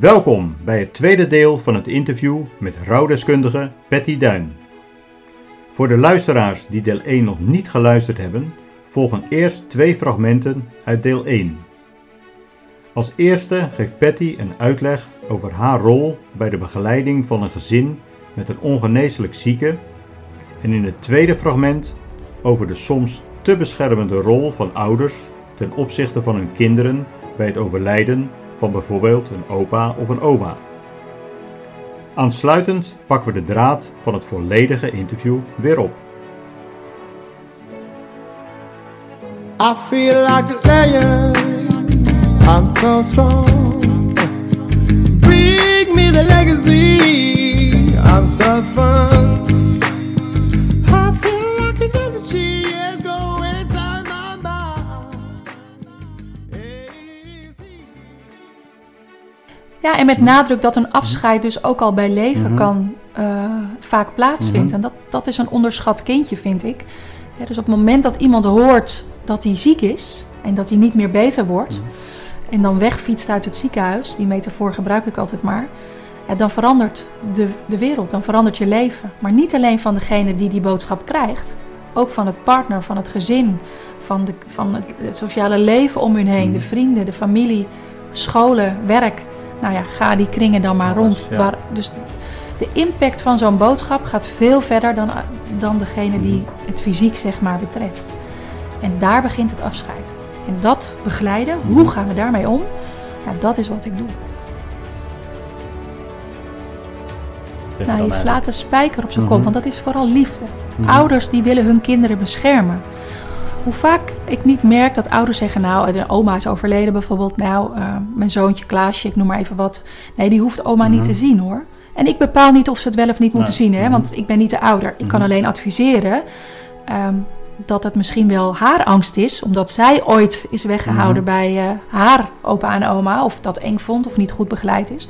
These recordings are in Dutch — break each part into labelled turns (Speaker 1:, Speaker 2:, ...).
Speaker 1: Welkom bij het tweede deel van het interview met rouwdeskundige Patty Duin. Voor de luisteraars die deel 1 nog niet geluisterd hebben, volgen eerst twee fragmenten uit deel 1. Als eerste geeft Patty een uitleg over haar rol bij de begeleiding van een gezin met een ongeneeslijk zieke en in het tweede fragment over de soms te beschermende rol van ouders ten opzichte van hun kinderen bij het overlijden van bijvoorbeeld een opa of een oma. Aansluitend pakken we de draad van het volledige interview weer op.
Speaker 2: I feel like a lion. I'm so strong. Bring me the legacy. I'm so fun.
Speaker 3: Ja, en met nadruk dat een afscheid dus ook al bij leven kan eh, vaak plaatsvindt. En dat, dat is een onderschat kindje, vind ik. Ja, dus op het moment dat iemand hoort dat hij ziek is en dat hij niet meer beter wordt... en dan wegfietst uit het ziekenhuis, die metafoor gebruik ik altijd maar... Ja, dan verandert de, de wereld, dan verandert je leven. Maar niet alleen van degene die die boodschap krijgt... ook van het partner, van het gezin, van, de, van het, het sociale leven om hun heen... de vrienden, de familie, scholen, werk... Nou ja, ga die kringen dan maar rond.
Speaker 1: ja.
Speaker 3: Waar, dus de impact van zo'n boodschap gaat veel verder dan, dan degene die het fysiek zeg maar betreft. En daar begint het afscheid. En dat begeleiden, hoe gaan we daarmee om? Ja, dat is wat ik doe. Nou, je slaat de spijker op zijn
Speaker 1: Mhm.
Speaker 3: kop, want dat is vooral liefde.
Speaker 1: Mhm.
Speaker 3: Ouders die willen hun kinderen beschermen. Hoe vaak ik niet merk dat ouders zeggen, nou, de oma is overleden bijvoorbeeld. Nou, eh, mijn zoontje Klaasje, ik noem maar even wat. Nee, die hoeft oma niet te zien hoor. En ik bepaal niet of ze het wel of niet moeten zien, hè,
Speaker 1: Mhm.
Speaker 3: want ik ben niet de ouder. Ik kan
Speaker 1: Mhm.
Speaker 3: alleen adviseren ehm, dat het misschien wel haar angst is, omdat zij ooit is weggehouden
Speaker 1: Mhm.
Speaker 3: bij eh, haar opa en oma, of dat eng vond of niet goed begeleid is.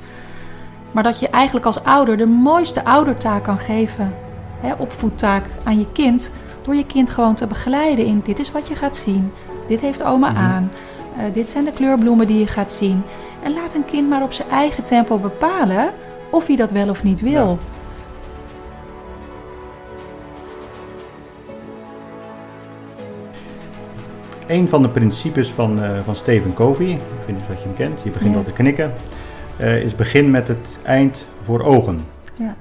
Speaker 3: Maar dat je eigenlijk als ouder de mooiste oudertaak kan geven, hè, opvoedtaak aan je kind, door je kind gewoon te begeleiden in dit is wat je gaat zien, dit heeft oma
Speaker 1: Mhm.
Speaker 3: aan, eh, dit zijn de kleurbloemen die je gaat zien. En laat een kind maar op zijn eigen tempo bepalen of hij dat wel of niet wil.
Speaker 1: Ja. Een van de principes van, eh, van Stephen Covey, ik weet niet of je hem kent, je begint
Speaker 3: Ja.
Speaker 1: al te knikken, eh, is begin met het eind voor ogen.
Speaker 3: Ja.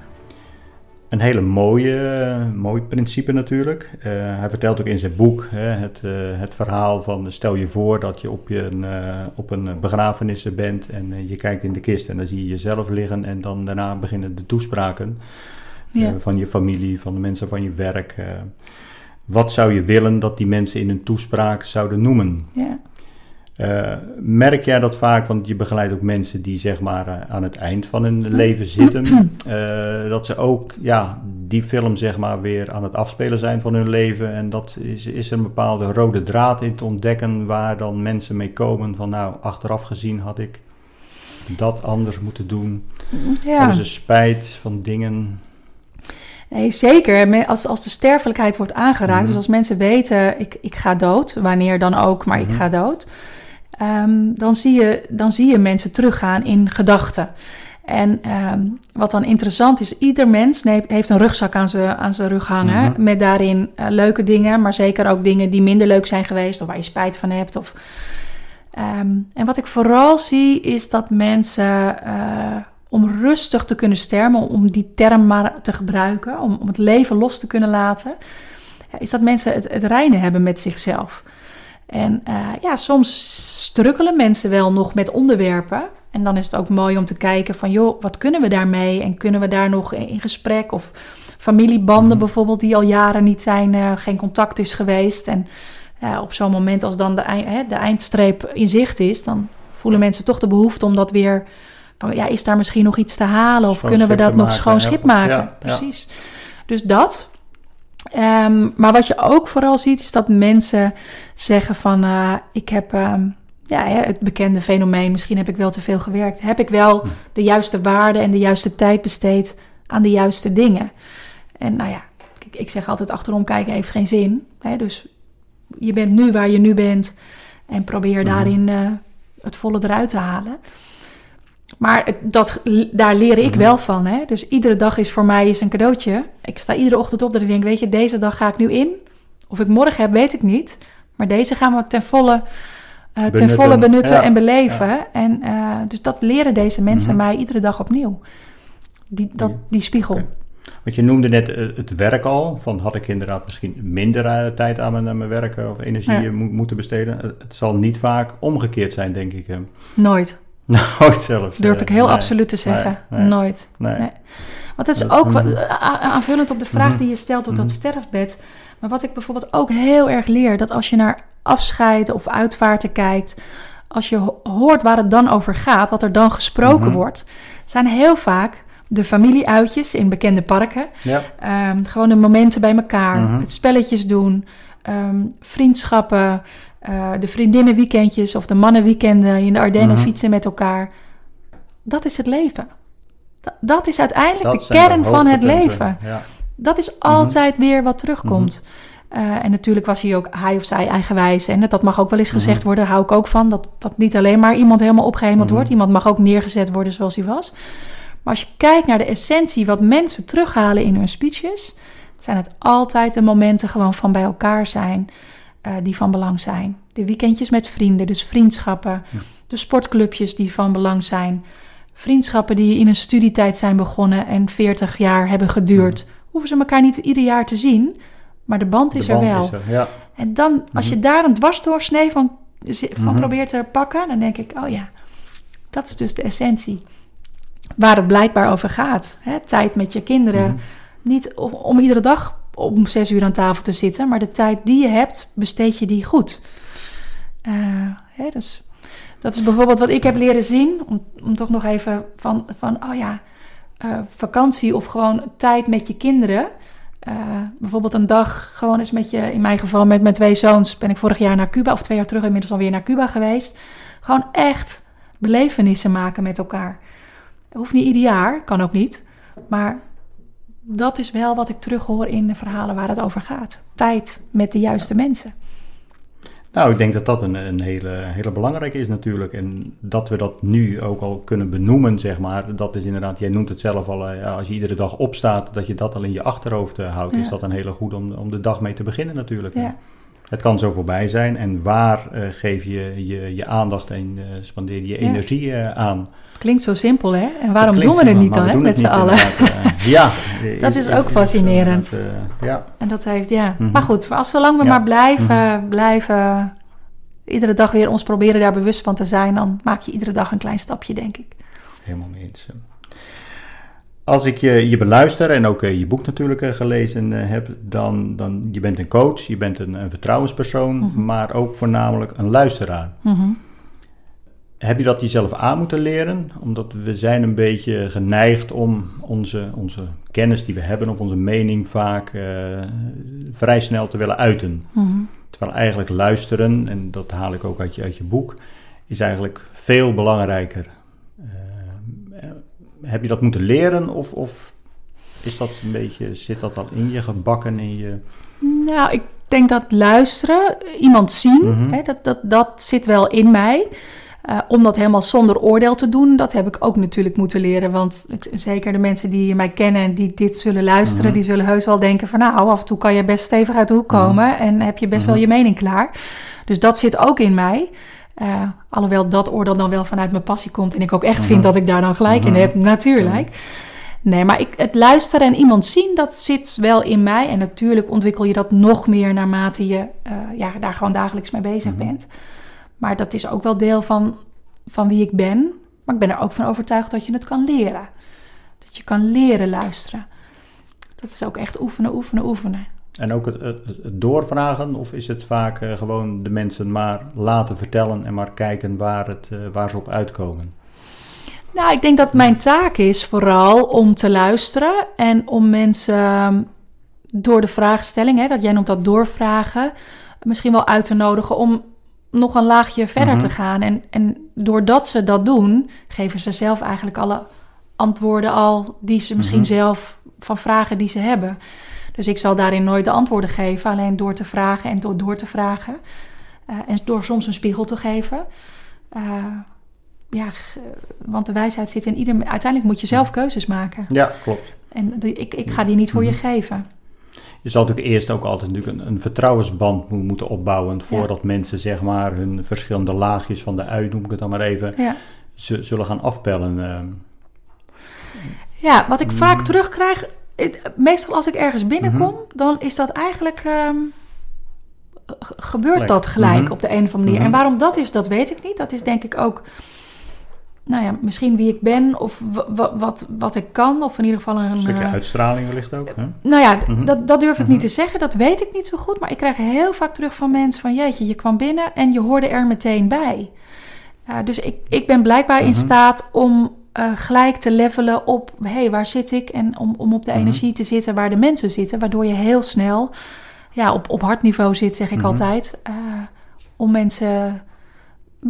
Speaker 1: Een hele mooie, eh, mooi principe natuurlijk. Eh, hij vertelt ook in zijn boek hè, het, eh, het verhaal van stel je voor dat je op, je, eh, op een begrafenis bent en eh, je kijkt in de kist en dan zie je jezelf liggen en dan daarna beginnen de toespraken
Speaker 3: Ja.
Speaker 1: eh, van je familie, van de mensen van je werk. eh. wat zou je willen dat die mensen in hun toespraak zouden noemen?
Speaker 3: Ja.
Speaker 1: Eh, merk jij dat vaak, want je begeleidt ook mensen die zeg maar eh, aan het eind van hun leven zitten, eh, dat ze ook ja, die film zeg maar weer aan het afspelen zijn van hun leven en dat is, is er een bepaalde rode draad in te ontdekken waar dan mensen mee komen van nou, achteraf gezien had ik dat anders moeten doen.
Speaker 3: Ja.
Speaker 1: Hebben ze spijt van dingen?
Speaker 3: Nee, zeker. Als, als de sterfelijkheid wordt aangeraakt,
Speaker 1: Mhm.
Speaker 3: dus als mensen weten, ik, ik ga dood, wanneer dan ook, maar ik
Speaker 1: Mhm.
Speaker 3: ga dood, ehm, dan, zie je, dan zie je mensen teruggaan in gedachten. En ehm, wat dan interessant is, ieder mens heeft een rugzak aan zijn aan zijn rug hangen.
Speaker 1: Mhm.
Speaker 3: Met daarin eh, leuke dingen, maar zeker ook dingen die minder leuk zijn geweest. Of waar je spijt van hebt. Of, Ehm, en wat ik vooral zie, is dat mensen eh, om rustig te kunnen sterven, om die term maar te gebruiken, om, om het leven los te kunnen laten, is dat mensen het, het reinen hebben met zichzelf. En eh, ja, soms strukkelen mensen wel nog met onderwerpen. En dan is het ook mooi om te kijken van, joh, wat kunnen we daarmee? En kunnen we daar nog in gesprek? Of familiebanden
Speaker 1: Mhm.
Speaker 3: bijvoorbeeld, die al jaren niet zijn, eh, geen contact is geweest. En op zo'n moment als dan de, de eindstreep in zicht is, dan voelen mensen toch de behoefte om dat weer... Van, ja, is daar misschien nog iets te halen? Of
Speaker 1: Schoon
Speaker 3: kunnen we dat nog schoon schip maken?
Speaker 1: Ja, ja.
Speaker 3: Precies. Dus dat. Ehm, maar wat je ook vooral ziet, is dat mensen zeggen van... eh, ik heb ehm, ja, het bekende fenomeen, misschien heb ik wel te veel gewerkt. Heb ik wel de juiste waarde en de juiste tijd besteed aan de juiste dingen? En nou ja, ik, ik zeg altijd achterom kijken heeft geen zin. Hè? Dus je bent nu waar je nu bent en probeer
Speaker 1: Mhm.
Speaker 3: daarin eh, het volle eruit te halen. Maar het, dat, daar leer ik wel van. Hè? Dus iedere dag is voor mij is een cadeautje. Ik sta iedere ochtend op dat ik denk, weet je, deze dag ga ik nu in. Of ik morgen heb, weet ik niet. Maar deze gaan we ten volle, eh, ten
Speaker 1: Benutten.
Speaker 3: volle benutten
Speaker 1: Ja,
Speaker 3: en beleven. En uh, dus dat leren deze mensen mij iedere dag opnieuw. Die, dat, die spiegel.
Speaker 1: Want je noemde net uh, het werk al. Van had ik inderdaad misschien minder tijd aan mijn, aan mijn werk of energie
Speaker 3: Ja.
Speaker 1: moeten besteden. Het zal niet vaak omgekeerd zijn, denk ik.
Speaker 3: Nooit.
Speaker 1: Nooit zelfs.
Speaker 3: Durf
Speaker 1: eh,
Speaker 3: ik heel
Speaker 1: nee,
Speaker 3: absoluut te zeggen.
Speaker 1: nee.
Speaker 3: Nooit.
Speaker 1: Nee.
Speaker 3: Want dat is
Speaker 1: Dat-
Speaker 3: ook a- aanvullend op de vraag
Speaker 1: Mhm.
Speaker 3: die je stelt op dat
Speaker 1: Mhm.
Speaker 3: sterfbed. Maar wat ik bijvoorbeeld ook heel erg leer, dat als je naar afscheid of uitvaarten kijkt, als je ho- hoort waar het dan over gaat, wat er dan gesproken
Speaker 1: Mhm.
Speaker 3: wordt, zijn heel vaak de familieuitjes in bekende parken.
Speaker 1: Ja.
Speaker 3: Ehm, gewoon de momenten bij elkaar, het spelletjes doen, ehm, vriendschappen, eh, de vriendinnenweekendjes of de mannenweekenden in de Ardennen
Speaker 1: Mhm.
Speaker 3: fietsen met elkaar. Dat is het leven. Da- Dat is uiteindelijk
Speaker 1: Dat
Speaker 3: de kern van het leven.
Speaker 1: Ja.
Speaker 3: Dat is altijd weer wat terugkomt. Eh, en natuurlijk was hij ook hij of zij eigenwijs. En dat mag ook wel eens gezegd
Speaker 1: Mhm.
Speaker 3: worden, hou ik ook van. Dat, dat niet alleen maar iemand helemaal opgehemeld
Speaker 1: Mhm.
Speaker 3: wordt. Iemand mag ook neergezet worden zoals hij was. Maar als je kijkt naar de essentie, wat mensen terughalen in hun speeches, zijn het altijd de momenten gewoon van bij elkaar zijn eh, die van belang zijn. De weekendjes met vrienden, dus vriendschappen. De sportclubjes die van belang zijn. Vriendschappen die in een studietijd zijn begonnen en 40 jaar hebben geduurd. Hoeven ze elkaar niet ieder jaar te zien, maar de band is
Speaker 1: De
Speaker 3: er wel.
Speaker 1: is er, Ja.
Speaker 3: En dan, als je daar een dwarsdoorsnee van, van
Speaker 1: Mhm.
Speaker 3: probeert te pakken, dan denk ik, oh ja, dat is dus de essentie. Waar het blijkbaar over gaat. Hè? Tijd met je kinderen.
Speaker 1: Mhm.
Speaker 3: Niet om, om iedere dag om zes uur aan tafel te zitten, maar de tijd die je hebt, besteed je die goed. Eh, hè, dat is bijvoorbeeld wat ik heb leren zien, om, om toch nog even van, van oh ja, eh, vakantie of gewoon tijd met je kinderen. Eh, bijvoorbeeld een dag gewoon eens met je, in mijn geval met mijn twee zoons, ben ik vorig jaar naar Cuba, of twee jaar terug inmiddels alweer naar Cuba geweest. Gewoon echt belevenissen maken met elkaar. Hoeft niet ieder jaar, kan ook niet. Maar dat is wel wat ik terughoor in de verhalen waar het over gaat. Tijd met de juiste mensen.
Speaker 1: Nou, ik denk dat dat een, een hele, hele belangrijke is natuurlijk. En dat we dat nu ook al kunnen benoemen, zeg maar. Dat is inderdaad, jij noemt het zelf al, eh, als je iedere dag opstaat, dat je dat al in je achterhoofd eh, houdt.
Speaker 3: Ja.
Speaker 1: Is dat een hele goede om, om de dag mee te beginnen natuurlijk.
Speaker 3: Ja.
Speaker 1: Het kan zo voorbij zijn. En waar eh, geef je, je je aandacht en eh, spandeer je energie aan?
Speaker 3: Klinkt zo simpel, hè? En waarom doen we het niet dan, hè? Met z'n allen.
Speaker 1: eh, ja.
Speaker 3: Dat is ook fascinerend.
Speaker 1: eh, ja.
Speaker 3: En dat heeft, ja.
Speaker 1: Mhm.
Speaker 3: Maar goed, voor als zolang we maar blijven, blijven, iedere dag weer ons proberen daar bewust van te zijn, dan maak je iedere dag een klein stapje, denk ik.
Speaker 1: Helemaal mee eens. Als ik je, je beluister en ook eh, je boek natuurlijk eh, gelezen eh, heb, dan, dan je bent een coach, je bent een, een vertrouwenspersoon,
Speaker 3: Mhm.
Speaker 1: maar ook voornamelijk een luisteraar.
Speaker 3: Mhm.
Speaker 1: Heb je dat jezelf aan moeten leren? Omdat we zijn een beetje geneigd om onze, onze kennis die we hebben of onze mening vaak eh, vrij snel te willen uiten.
Speaker 3: Mhm.
Speaker 1: Terwijl eigenlijk luisteren, en dat haal ik ook uit je, uit je boek, is eigenlijk veel belangrijker. Eh, heb je dat moeten leren of, of is dat een beetje, zit dat al in je gebakken in je...
Speaker 3: Nou, ik denk dat luisteren, iemand zien,
Speaker 1: Mhm.
Speaker 3: hè, dat, dat, dat zit wel in mij. Eh, om dat helemaal zonder oordeel te doen, dat heb ik ook natuurlijk moeten leren. Want zeker de mensen die mij kennen en die dit zullen luisteren,
Speaker 1: Mhm.
Speaker 3: die zullen heus wel denken van nou, af en toe kan je best stevig uit de hoek komen en heb je best wel
Speaker 1: Mhm.
Speaker 3: je mening klaar. Dus dat zit ook in mij. Eh, alhoewel dat oordeel dan wel vanuit mijn passie komt en ik ook echt vind
Speaker 1: Mhm.
Speaker 3: dat ik daar dan gelijk in
Speaker 1: Mhm.
Speaker 3: heb, natuurlijk. Nee, maar ik, het luisteren en iemand zien, dat zit wel in mij. En natuurlijk ontwikkel je dat nog meer naarmate je eh, ja, daar gewoon dagelijks mee bezig
Speaker 1: Mhm.
Speaker 3: bent. Maar dat is ook wel deel van, van wie ik ben. Maar ik ben er ook van overtuigd dat je het kan leren. Dat je kan leren luisteren. Dat is ook echt oefenen, oefenen, oefenen.
Speaker 1: En ook het, het, het doorvragen of is het vaak eh, gewoon de mensen maar laten vertellen en maar kijken waar, het, eh, waar ze op uitkomen?
Speaker 3: Nou, ik denk dat mijn taak is vooral om te luisteren en om mensen ehm, door de vraagstelling, hè, dat jij noemt dat doorvragen, misschien wel uit te nodigen om nog een laagje verder
Speaker 1: Mhm.
Speaker 3: te gaan. En, en doordat ze dat doen, geven ze zelf eigenlijk alle antwoorden al die ze misschien
Speaker 1: Mhm.
Speaker 3: zelf van vragen die ze hebben. Dus ik zal daarin nooit de antwoorden geven, alleen door te vragen en door door te vragen. Eh, en door soms een spiegel te geven. Eh, ja, want de wijsheid zit in ieder... Uiteindelijk moet je zelf keuzes maken.
Speaker 1: Ja, klopt.
Speaker 3: En die- ik, ik ga die niet voor
Speaker 1: Mhm.
Speaker 3: je geven.
Speaker 1: Je zal natuurlijk eerst ook altijd natuurlijk een, een vertrouwensband mo- moeten opbouwen voordat mensen zeg maar hun verschillende laagjes van de ui, noem ik het dan maar even,
Speaker 3: Ja.
Speaker 1: zullen gaan afpellen. eh.
Speaker 3: Ja, wat ik
Speaker 1: Mm.
Speaker 3: vaak terugkrijg, het- meestal als ik ergens binnenkom,
Speaker 1: Mhm.
Speaker 3: dan is dat eigenlijk, ehm, gebeurt dat gelijk
Speaker 1: Mhm.
Speaker 3: op de een of andere manier.
Speaker 1: Mhm.
Speaker 3: En waarom dat is, dat weet ik niet. Dat is denk ik ook, nou ja, misschien wie ik ben of wat, wat ik kan, of in ieder geval een...
Speaker 1: Een stukje
Speaker 3: eh,
Speaker 1: uitstraling wellicht ook. Hè?
Speaker 3: nou ja,
Speaker 1: Mhm.
Speaker 3: dat, dat durf ik
Speaker 1: Mhm.
Speaker 3: niet te zeggen. Dat weet ik niet zo goed. Maar ik krijg heel vaak terug van mensen van... jeetje, je kwam binnen en je hoorde er meteen bij. Dus ik, ik ben blijkbaar in
Speaker 1: Mhm.
Speaker 3: staat om eh, gelijk te levelen op... hé, hey, waar zit ik? En om, om op de
Speaker 1: Mhm.
Speaker 3: energie te zitten waar de mensen zitten. Waardoor je heel snel ja, op, op hartniveau zit, zeg ik
Speaker 1: Mhm.
Speaker 3: altijd. eh, om mensen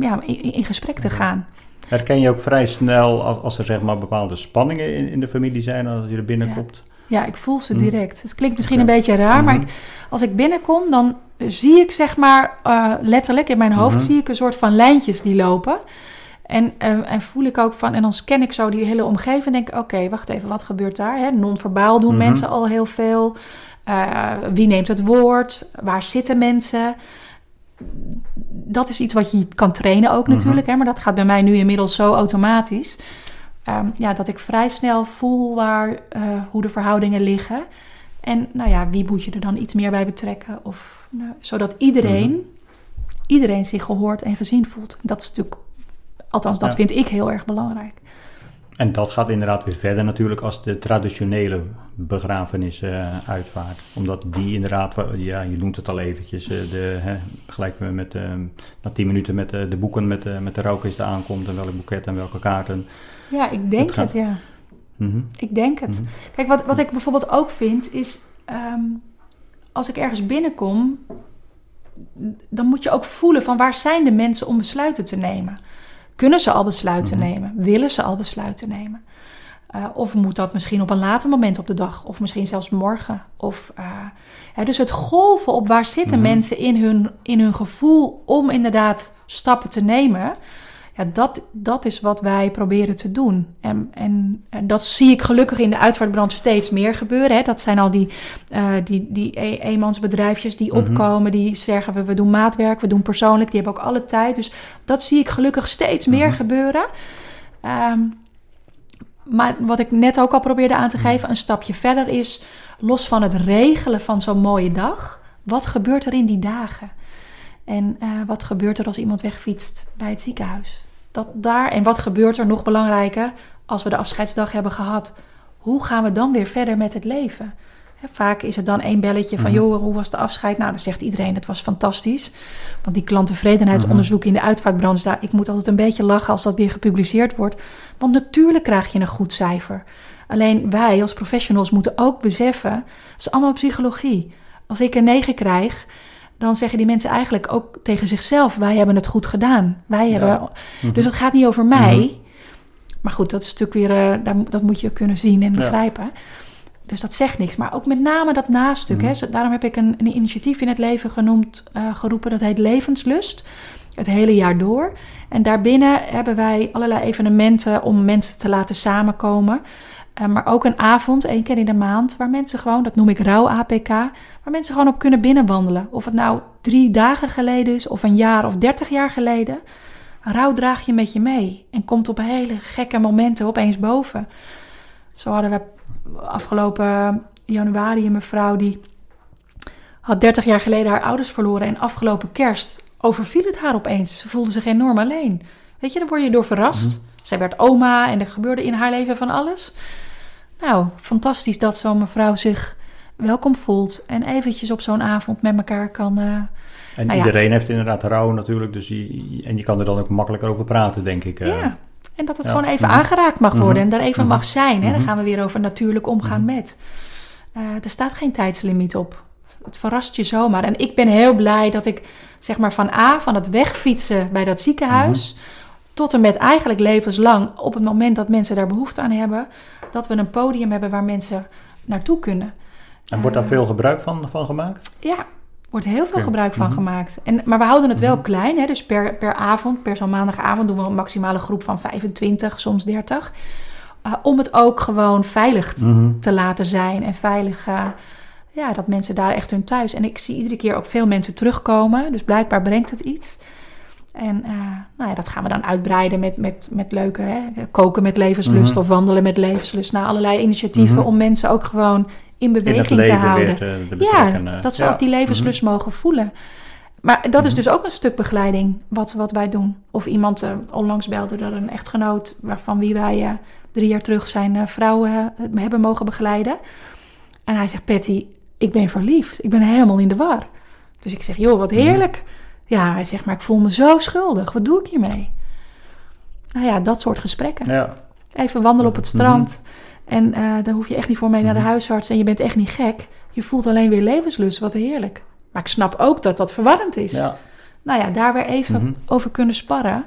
Speaker 3: ja, in, in gesprek te gaan.
Speaker 1: Herken je ook vrij snel als, als er zeg maar bepaalde spanningen in, in de familie zijn als je er binnenkomt?
Speaker 3: Ja, ik voel ze
Speaker 1: Mhm.
Speaker 3: direct. Het klinkt misschien een beetje raar, maar
Speaker 1: Mhm.
Speaker 3: ik, als ik binnenkom, dan zie ik zeg maar eh, letterlijk in mijn hoofd
Speaker 1: Mhm.
Speaker 3: zie ik een soort van lijntjes die lopen. En, eh, en voel ik ook van, en dan scan ik zo die hele omgeving en denk: oké, wacht even, wat gebeurt daar? Non-verbaal doen mensen al heel veel. Eh, wie neemt het woord? Waar zitten mensen? Dat is iets wat je kan trainen ook
Speaker 1: Mhm.
Speaker 3: natuurlijk, hè? maar dat gaat bij mij nu inmiddels zo automatisch. Ehm, ja, dat ik vrij snel voel waar, eh, hoe de verhoudingen liggen. En nou ja, wie moet je er dan iets meer bij betrekken? Of, nou, zodat iedereen,
Speaker 1: Mhm.
Speaker 3: iedereen zich gehoord en gezien voelt. Dat is natuurlijk, althans dat
Speaker 1: Ja.
Speaker 3: vind ik heel erg belangrijk.
Speaker 1: En dat gaat inderdaad weer verder natuurlijk als de traditionele begrafenis eh, uitvaart. Omdat die inderdaad, ja, je noemt het al eventjes, eh, de, hè, gelijk met, met, eh, na tien minuten met eh, de boeken met, de met de rouwkist aankomt en welk boeket en welke kaarten.
Speaker 3: Ja, ik denk
Speaker 1: Het gaat-
Speaker 3: het, ja.
Speaker 1: Mhm.
Speaker 3: Ik denk het.
Speaker 1: Mhm.
Speaker 3: Kijk, wat, wat ik bijvoorbeeld ook vind is... ehm, als ik ergens binnenkom... dan moet je ook voelen van waar zijn de mensen om besluiten te nemen. Kunnen ze al besluiten
Speaker 1: Mhm.
Speaker 3: nemen? Willen ze al besluiten nemen? Eh, of moet dat misschien op een later moment op de dag? Of misschien zelfs morgen? Of, eh, hè, dus het golven op waar zitten
Speaker 1: Mhm.
Speaker 3: mensen in hun, in hun gevoel... om inderdaad stappen te nemen... Ja, dat, dat is wat wij proberen te doen. En, en, en dat zie ik gelukkig in de uitvaartbranche steeds meer gebeuren. Hè. Dat zijn al die, eh, die, die e- eenmansbedrijfjes die
Speaker 1: Mhm.
Speaker 3: opkomen, die zeggen we, we doen maatwerk, we doen persoonlijk, die hebben ook alle tijd. Dus dat zie ik gelukkig steeds meer
Speaker 1: Mhm.
Speaker 3: gebeuren. Ehm, maar wat ik net ook al probeerde aan te
Speaker 1: Mhm.
Speaker 3: geven, een stapje verder is, los van het regelen van zo'n mooie dag, wat gebeurt er in die dagen? En eh, wat gebeurt er als iemand wegfietst bij het ziekenhuis? Dat daar, en wat gebeurt er nog belangrijker als we de afscheidsdag hebben gehad? Hoe gaan we dan weer verder met het leven? Vaak is het dan één belletje van,
Speaker 1: Mhm.
Speaker 3: joh, hoe was de afscheid? Nou, dan zegt iedereen, het was fantastisch. Want die klanttevredenheidsonderzoeken in de uitvaartbranche, daar, ik moet altijd een beetje lachen als dat weer gepubliceerd wordt. Want natuurlijk krijg je een goed cijfer. Alleen wij als professionals moeten ook beseffen, het is allemaal psychologie. Als ik een 9 krijg, dan zeggen die mensen eigenlijk ook tegen zichzelf: wij hebben het goed gedaan. Wij
Speaker 1: Ja.
Speaker 3: hebben.
Speaker 1: Mhm.
Speaker 3: Dus het gaat niet over mij.
Speaker 1: Mhm.
Speaker 3: Maar goed, dat is natuurlijk weer, eh, daar, dat moet je kunnen zien en
Speaker 1: Ja.
Speaker 3: begrijpen. Dus dat zegt niks. Maar ook met name dat nastuk.
Speaker 1: Mhm.
Speaker 3: Hè. Zo- Daarom heb ik een, een initiatief in het leven genoemd, eh, geroepen. Dat heet Levenslust. Het hele jaar door. En daarbinnen hebben wij allerlei evenementen om mensen te laten samenkomen. Eh, maar ook een avond, één keer in de maand, waar mensen gewoon, dat noem ik rouw APK, waar mensen gewoon op kunnen binnenwandelen. Of het nou drie dagen geleden is, of een jaar of dertig jaar geleden. Rouw draag je met je mee en komt op hele gekke momenten opeens boven. Zo hadden we afgelopen januari een mevrouw die had 30 jaar geleden haar ouders verloren en afgelopen kerst overviel het haar opeens. Ze voelde zich enorm alleen. Weet je, dan word je door verrast. Zij werd oma en er gebeurde in haar leven van alles. Nou, fantastisch dat zo'n mevrouw zich welkom voelt en eventjes op zo'n avond met elkaar kan. eh,
Speaker 1: En
Speaker 3: Nou ja.
Speaker 1: iedereen heeft inderdaad rouw natuurlijk, dus je, en je kan er dan ook makkelijker over praten, denk ik. eh.
Speaker 3: ja. En dat het
Speaker 1: ja.
Speaker 3: gewoon even
Speaker 1: Mhm.
Speaker 3: aangeraakt mag worden en daar even
Speaker 1: Mhm.
Speaker 3: mag zijn. Hè? Dan
Speaker 1: Mhm.
Speaker 3: gaan we weer over natuurlijk omgaan
Speaker 1: Mhm.
Speaker 3: met. Eh, er staat geen tijdslimiet op. Het verrast je zomaar. En ik ben heel blij dat ik zeg maar van A, van het wegfietsen bij dat ziekenhuis,
Speaker 1: Mhm.
Speaker 3: tot en met eigenlijk levenslang, op het moment dat mensen daar behoefte aan hebben, dat we een podium hebben waar mensen naartoe kunnen.
Speaker 1: En wordt daar
Speaker 3: Eh,
Speaker 1: veel gebruik van, van gemaakt?
Speaker 3: Ja, Wordt heel veel gebruik van
Speaker 1: Mhm.
Speaker 3: gemaakt. En, maar we houden het wel klein. Hè? Dus per, per avond, per zo'n maandagavond doen we een maximale groep van 25, soms 30. Eh, om het ook gewoon veilig
Speaker 1: Mhm.
Speaker 3: te laten zijn. En veilig, eh, ja, dat mensen daar echt hun thuis. En ik zie iedere keer ook veel mensen terugkomen. Dus blijkbaar brengt het iets. En eh, nou ja, dat gaan we dan uitbreiden met, met, met leuke hè, koken met levenslust
Speaker 1: Mhm.
Speaker 3: of wandelen met levenslust. Nou, allerlei initiatieven
Speaker 1: Mhm.
Speaker 3: om mensen ook gewoon in beweging te houden.
Speaker 1: weer te, te
Speaker 3: Ja,
Speaker 1: eh.
Speaker 3: dat ze
Speaker 1: Ja.
Speaker 3: ook die levenslust mogen voelen. Maar dat is dus ook een stuk begeleiding wat, wat wij doen. Of iemand eh, onlangs belde dat een echtgenoot... waarvan wie wij drie jaar terug zijn vrouwen hebben mogen begeleiden. En hij zegt, Patty, ik ben verliefd. Ik ben helemaal in de war. Dus ik zeg, joh, wat heerlijk. Ja, hij zegt, maar ik voel me zo schuldig. Wat doe ik hiermee? Nou ja, dat soort gesprekken.
Speaker 1: Ja.
Speaker 3: Even wandelen op het
Speaker 1: Mhm.
Speaker 3: strand. En eh daar hoef je echt niet voor mee naar de
Speaker 1: Mhm.
Speaker 3: huisarts. En je bent echt niet gek. Je voelt alleen weer levenslust. Wat heerlijk. Maar ik snap ook dat dat verwarrend is.
Speaker 1: ja.
Speaker 3: Nou ja, daar weer even
Speaker 1: Mhm.
Speaker 3: over kunnen sparren.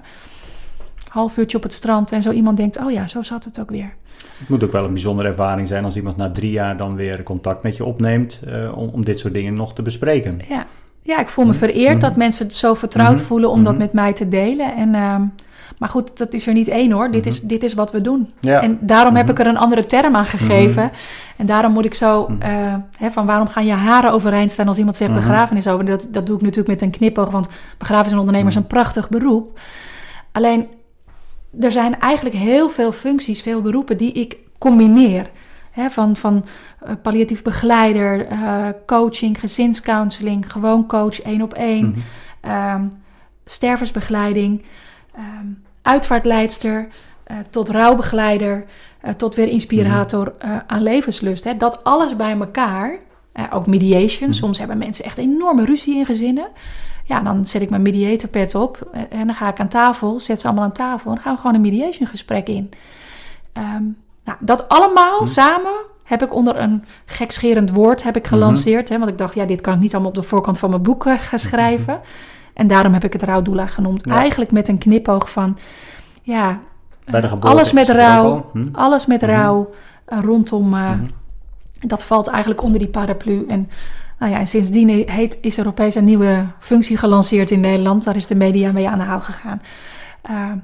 Speaker 3: Half uurtje op het strand. En zo iemand denkt, oh ja, zo zat het ook weer.
Speaker 1: Het moet ook wel een bijzondere ervaring zijn als iemand na drie jaar dan weer contact met je opneemt eh, om, om dit soort dingen nog te bespreken.
Speaker 3: Ja, ja ik voel me
Speaker 1: Mhm.
Speaker 3: vereerd
Speaker 1: Mhm.
Speaker 3: dat mensen het zo vertrouwd
Speaker 1: Mhm.
Speaker 3: voelen om dat
Speaker 1: Mhm.
Speaker 3: met mij te delen. En, ehm, maar goed, dat is er niet één hoor. Dit, is, dit is wat we doen.
Speaker 1: Mhm. Ja.
Speaker 3: En daarom heb
Speaker 1: Mhm.
Speaker 3: ik er een andere term aan gegeven.
Speaker 1: Mhm.
Speaker 3: En daarom moet ik zo,
Speaker 1: Mhm.
Speaker 3: eh, hè, van waarom gaan je haren overeind staan als iemand zegt
Speaker 1: Mhm.
Speaker 3: begrafenis over? Dat, dat doe ik natuurlijk met een knipoog, want begrafenisondernemer is
Speaker 1: Mhm.
Speaker 3: een prachtig beroep. Alleen, er zijn eigenlijk heel veel functies, veel beroepen die ik combineer. Hè, van van eh, palliatief begeleider, eh, coaching, gezinscounseling, gewoon coach één op één, ehm, stervensbegeleiding, ehm, uitvaartleidster, eh, tot rouwbegeleider, tot weer inspirator
Speaker 1: Mhm.
Speaker 3: aan levenslust. Hè. Dat alles bij elkaar, ook mediation.
Speaker 1: Mhm.
Speaker 3: Soms hebben mensen echt enorme ruzie in gezinnen. Ja, dan zet ik mijn mediator pet op en dan ga ik aan tafel, zet ze allemaal aan tafel en dan gaan we gewoon een mediation gesprek in. Ehm, nou, dat allemaal
Speaker 1: Mhm.
Speaker 3: samen heb ik onder een gekscherend woord heb ik
Speaker 1: Mhm.
Speaker 3: gelanceerd. Hè, want ik dacht, ja, dit kan ik niet allemaal op de voorkant van mijn boek eh, gaan schrijven. En daarom heb ik het rouwdoula genoemd.
Speaker 1: Ja.
Speaker 3: Eigenlijk met een knipoog van, ja, eh, alles met rouw.
Speaker 1: Hm?
Speaker 3: alles met
Speaker 1: Mhm.
Speaker 3: rouw eh, rondom,
Speaker 1: Mhm.
Speaker 3: dat valt eigenlijk onder die paraplu. En, nou ja, en sindsdien heet, is er opeens een nieuwe functie gelanceerd in Nederland. Daar is de media mee aan de haal gegaan.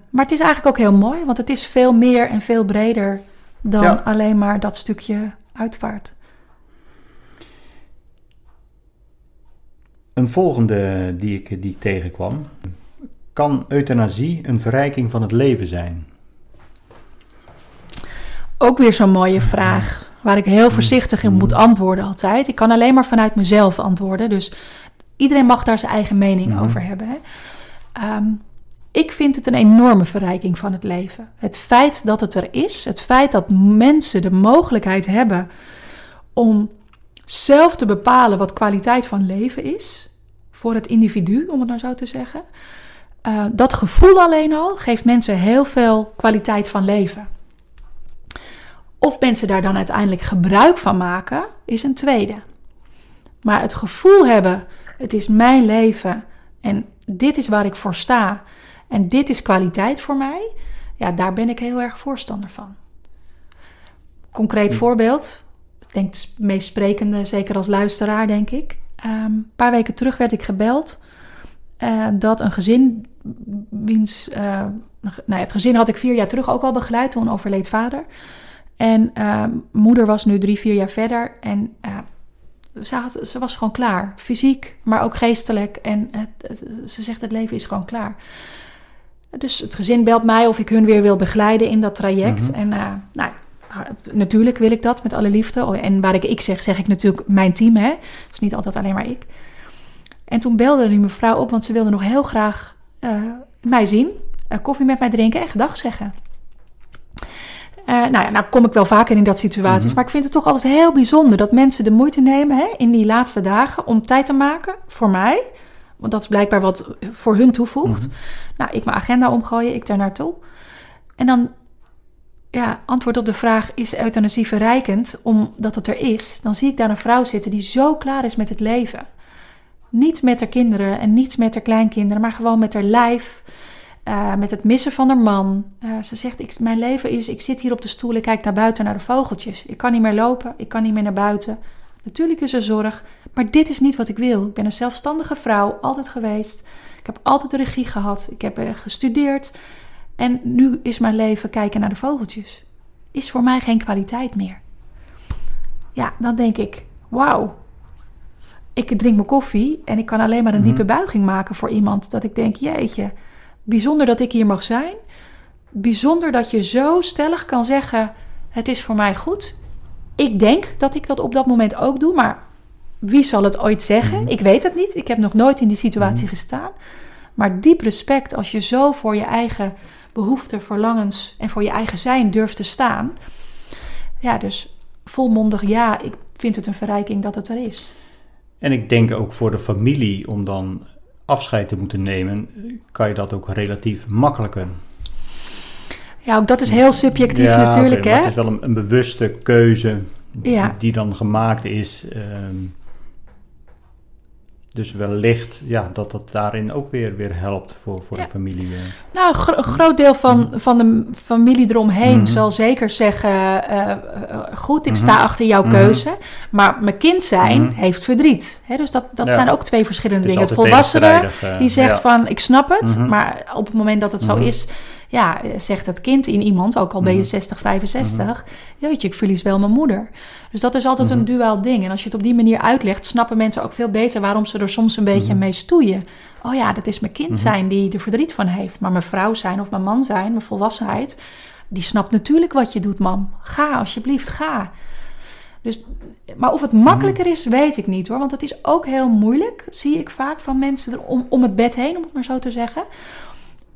Speaker 3: Maar het is eigenlijk ook heel mooi, want het is veel meer en veel breder dan
Speaker 1: Ja.
Speaker 3: alleen maar dat stukje uitvaart.
Speaker 1: Een volgende die ik, die ik tegenkwam. Kan euthanasie een verrijking van het leven zijn?
Speaker 3: Ook weer zo'n mooie vraag, waar ik heel voorzichtig in moet antwoorden altijd. Ik kan alleen maar vanuit mezelf antwoorden, dus iedereen mag daar zijn eigen mening
Speaker 1: Mhm.
Speaker 3: over hebben. Hè. Ehm, ik vind het een enorme verrijking van het leven. Het feit dat het er is, het feit dat mensen de mogelijkheid hebben om zelf te bepalen wat kwaliteit van leven is, voor het individu, om het nou zo te zeggen. Eh, dat gevoel alleen al geeft mensen heel veel kwaliteit van leven. Of mensen daar dan uiteindelijk gebruik van maken, is een tweede. Maar het gevoel hebben, het is mijn leven en dit is waar ik voor sta en dit is kwaliteit voor mij, ja, daar ben ik heel erg voorstander van. Concreet voorbeeld, ik denk het meest sprekende, zeker als luisteraar, denk ik. Ehm, een paar weken terug werd ik gebeld eh, dat een gezin, wiens, eh, nou ja, het gezin had ik vier jaar terug ook al begeleid, toen overleed vader. En eh, moeder was nu drie, vier jaar verder. En eh, ze, had, ze was gewoon klaar. Fysiek, maar ook geestelijk. En het, het- ze zegt, het leven is gewoon klaar. Dus het gezin belt mij of ik hun weer wil begeleiden in dat traject.
Speaker 1: Mhm.
Speaker 3: En eh, nou, natuurlijk wil ik dat met alle liefde. Oh, En waar ik ik zeg, zeg ik natuurlijk mijn team. Hè? Het is niet altijd alleen maar ik. En toen belde die mevrouw op, want ze wilde nog heel graag eh, mij zien. eh, koffie met mij drinken en gedag zeggen. Nou ja, nou kom ik wel vaker in dat situaties.
Speaker 1: Mhm.
Speaker 3: Maar ik vind het toch altijd heel bijzonder dat mensen de moeite nemen hè, in die laatste dagen om tijd te maken voor mij. Want dat is blijkbaar wat voor hun toevoegt. Nou, ik mijn agenda omgooien, ik daar naartoe. En dan, ja, antwoord op de vraag: is euthanasie verrijkend omdat het er is? Dan zie ik daar een vrouw zitten die zo klaar is met het leven. Niet met haar kinderen en niet met haar kleinkinderen, maar gewoon met haar lijf. eh, met het missen van haar man. Eh, ze zegt: ik, Mijn leven is, ik zit hier op de stoel, ik kijk naar buiten naar de vogeltjes. Ik kan niet meer lopen, ik kan niet meer naar buiten. Natuurlijk is er zorg, maar dit is niet wat ik wil. Ik ben een zelfstandige vrouw, altijd geweest. Ik heb altijd de regie gehad. Ik heb gestudeerd. En nu is mijn leven kijken naar de vogeltjes. Is voor mij geen kwaliteit meer. Ja, dan denk ik, wauw. Ik drink mijn koffie en ik kan alleen maar een diepe
Speaker 1: Mhm.
Speaker 3: buiging maken voor iemand. Dat ik denk, jeetje, bijzonder dat ik hier mag zijn. Bijzonder dat je zo stellig kan zeggen, het is voor mij goed. Ik denk dat ik dat op dat moment ook doe, maar wie zal het ooit zeggen?
Speaker 1: Mhm.
Speaker 3: Ik weet het niet. Ik heb nog nooit in die situatie gestaan. Maar diep respect als je zo voor je eigen behoeften, verlangens en voor je eigen zijn durft te staan. Ja, dus volmondig ja, ik vind het een verrijking dat het er is.
Speaker 1: En ik denk ook voor de familie om dan afscheid te moeten nemen, kan je dat ook relatief makkelijker.
Speaker 3: Ja, ook dat is heel subjectief
Speaker 1: Ja,
Speaker 3: natuurlijk, hè?
Speaker 1: Het is wel een, een bewuste keuze
Speaker 3: Ja.
Speaker 1: die dan gemaakt is. ehm, dus wellicht ja, dat dat daarin ook weer, weer helpt voor, voor
Speaker 3: Ja.
Speaker 1: de familie.
Speaker 3: Nou, een gro- een groot deel van, van de familie eromheen
Speaker 1: Mhm.
Speaker 3: zal zeker zeggen: eh, eh, Goed, ik sta achter jouw keuze. Maar mijn kind zijn heeft verdriet. Hè, dus dat, dat
Speaker 1: Ja.
Speaker 3: zijn ook twee verschillende dingen. Het volwassene
Speaker 1: eh,
Speaker 3: die zegt
Speaker 1: ja.
Speaker 3: van: Ik snap het. Maar op het moment dat het zo is, ja, zegt het kind in iemand, ook al ben je
Speaker 1: Mhm.
Speaker 3: 60, 65, jeetje, ik verlies wel mijn moeder. Dus dat is altijd een
Speaker 1: Mhm.
Speaker 3: duaal ding. En als je het op die manier uitlegt, snappen mensen ook veel beter waarom ze er soms een beetje
Speaker 1: Mhm.
Speaker 3: mee stoeien. Oh ja, dat is mijn kind
Speaker 1: Mhm.
Speaker 3: zijn die er verdriet van heeft. Maar mijn vrouw zijn of mijn man zijn, mijn volwassenheid, die snapt natuurlijk wat je doet, mam. Ga alsjeblieft, ga. Dus, maar of het makkelijker is, weet ik niet hoor. Want het is ook heel moeilijk, zie ik vaak van mensen er om, om het bed heen, om het maar zo te zeggen.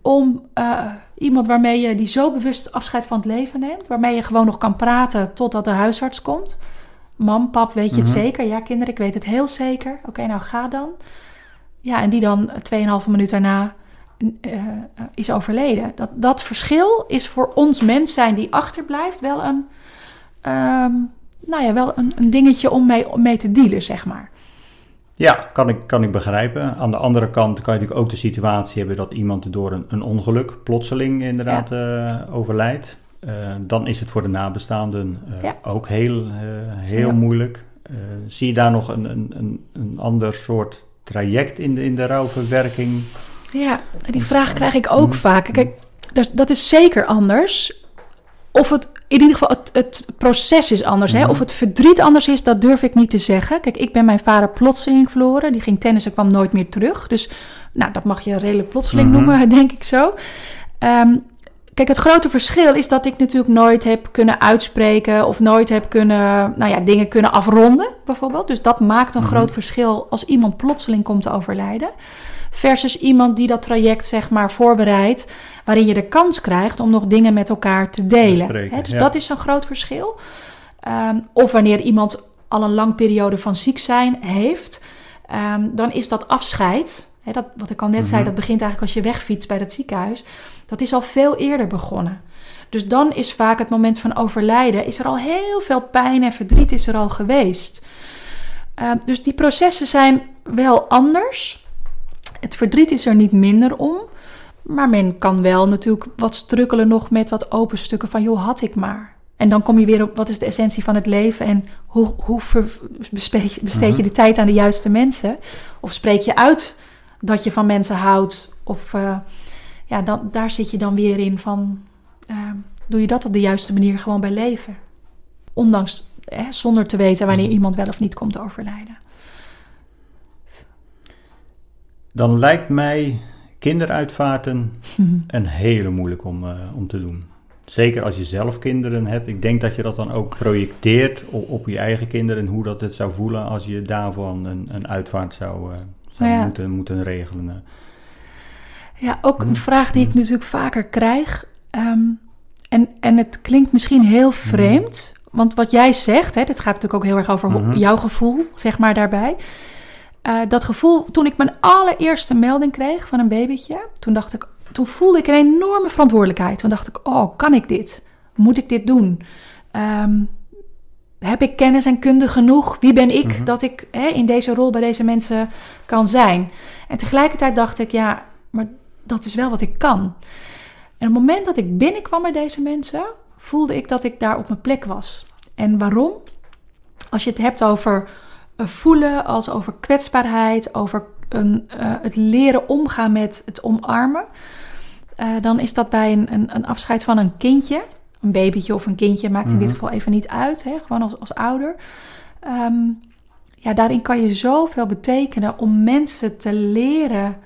Speaker 3: Om eh, iemand waarmee je die zo bewust afscheid van het leven neemt, waarmee je gewoon nog kan praten totdat de huisarts komt. Mam, pap, weet je het
Speaker 1: Mhm.
Speaker 3: zeker? Ja, kinderen, ik weet het heel zeker. Oké, nou ga dan. Ja, en die dan 2,5 minuut daarna eh, eh, is overleden. Dat, dat verschil is voor ons mens zijn die achterblijft wel een, ehm, nou ja, wel een, een dingetje om mee, om mee te dealen, zeg maar.
Speaker 1: Ja, kan ik, kan ik begrijpen. Aan de andere kant kan je natuurlijk ook de situatie hebben dat iemand door een, een ongeluk plotseling inderdaad eh, overlijdt. Eh, dan is het voor de nabestaanden eh,
Speaker 3: Ja.
Speaker 1: ook heel, heel
Speaker 3: Ja.
Speaker 1: moeilijk. Zie je daar nog een, een, een, een ander soort traject in de, in de rouwverwerking?
Speaker 3: Ja, die vraag krijg ik ook vaak. Kijk, dat, dat is zeker anders. Of het, in ieder geval, het, het proces is anders. Hè?
Speaker 1: Mhm.
Speaker 3: Of het verdriet anders is, dat durf ik niet te zeggen. Kijk, ik ben mijn vader plotseling verloren. Die ging tennissen, kwam nooit meer terug. Dus, nou, dat mag je redelijk plotseling
Speaker 1: Mhm.
Speaker 3: noemen, denk ik zo. Ehm, kijk, het grote verschil is dat ik natuurlijk nooit heb kunnen uitspreken... of nooit heb kunnen, nou ja, dingen kunnen afronden, bijvoorbeeld. Dus dat maakt een
Speaker 1: Mhm.
Speaker 3: groot verschil als iemand plotseling komt te overlijden versus iemand die dat traject zeg maar voorbereidt, waarin je de kans krijgt om nog dingen met elkaar te delen.
Speaker 1: Bespreken,
Speaker 3: dus
Speaker 1: ja.
Speaker 3: dat is een groot verschil. Ehm, of wanneer iemand al een lang periode van ziek zijn heeft, ehm, dan is dat afscheid. Hè, dat, wat ik al net zei,
Speaker 1: Mhm.
Speaker 3: dat begint eigenlijk als je wegfietst bij dat ziekenhuis. Dat is al veel eerder begonnen. Dus dan is vaak het moment van overlijden, is er al heel veel pijn en verdriet is er al geweest. Ehm, dus die processen zijn wel anders. Het verdriet is er niet minder om. Maar men kan wel natuurlijk wat strukkelen nog met wat open stukken van... joh, had ik maar. En dan kom je weer op wat is de essentie van het leven... en hoe, hoe ver- besteed je de tijd aan de juiste mensen? Of spreek je uit dat je van mensen houdt? Of eh, ja, dan, daar zit je dan weer in van... eh, doe je dat op de juiste manier gewoon bij leven? Ondanks, hè, zonder te weten wanneer iemand wel of niet komt te overlijden.
Speaker 1: Dan lijkt mij kinderuitvaarten een hele moeilijk om, eh, om te doen. Zeker als je zelf kinderen hebt. Ik denk dat je dat dan ook projecteert op, op je eigen kinderen. En hoe dat het zou voelen als je daarvan een, een uitvaart zou, eh, zou
Speaker 3: Ja.
Speaker 1: moeten, moeten regelen.
Speaker 3: Ja, ook een vraag die ik natuurlijk vaker krijg. Ehm, en, en het klinkt misschien heel vreemd. Want wat jij zegt, hè, dit gaat natuurlijk ook heel erg over
Speaker 1: Mhm.
Speaker 3: jouw gevoel, zeg maar, daarbij. Eh, dat gevoel, toen ik mijn allereerste melding kreeg van een babytje, toen dacht ik, toen voelde ik een enorme verantwoordelijkheid. Toen dacht ik, oh, kan ik dit? Moet ik dit doen? Ehm, heb ik kennis en kunde genoeg? Wie ben ik
Speaker 1: Mhm.
Speaker 3: dat ik hè, in deze rol bij deze mensen kan zijn? En tegelijkertijd dacht ik, ja, maar dat is wel wat ik kan. En op het moment dat ik binnenkwam bij deze mensen, voelde ik dat ik daar op mijn plek was. En waarom? Als je het hebt over voelen als over kwetsbaarheid, over een, eh, het leren omgaan met het omarmen. Eh, dan is dat bij een, een, een, afscheid van een kindje, een babytje of een kindje, maakt in dit geval even niet uit, hè, gewoon als, als ouder. Ehm, ja, daarin kan je zoveel betekenen om mensen te leren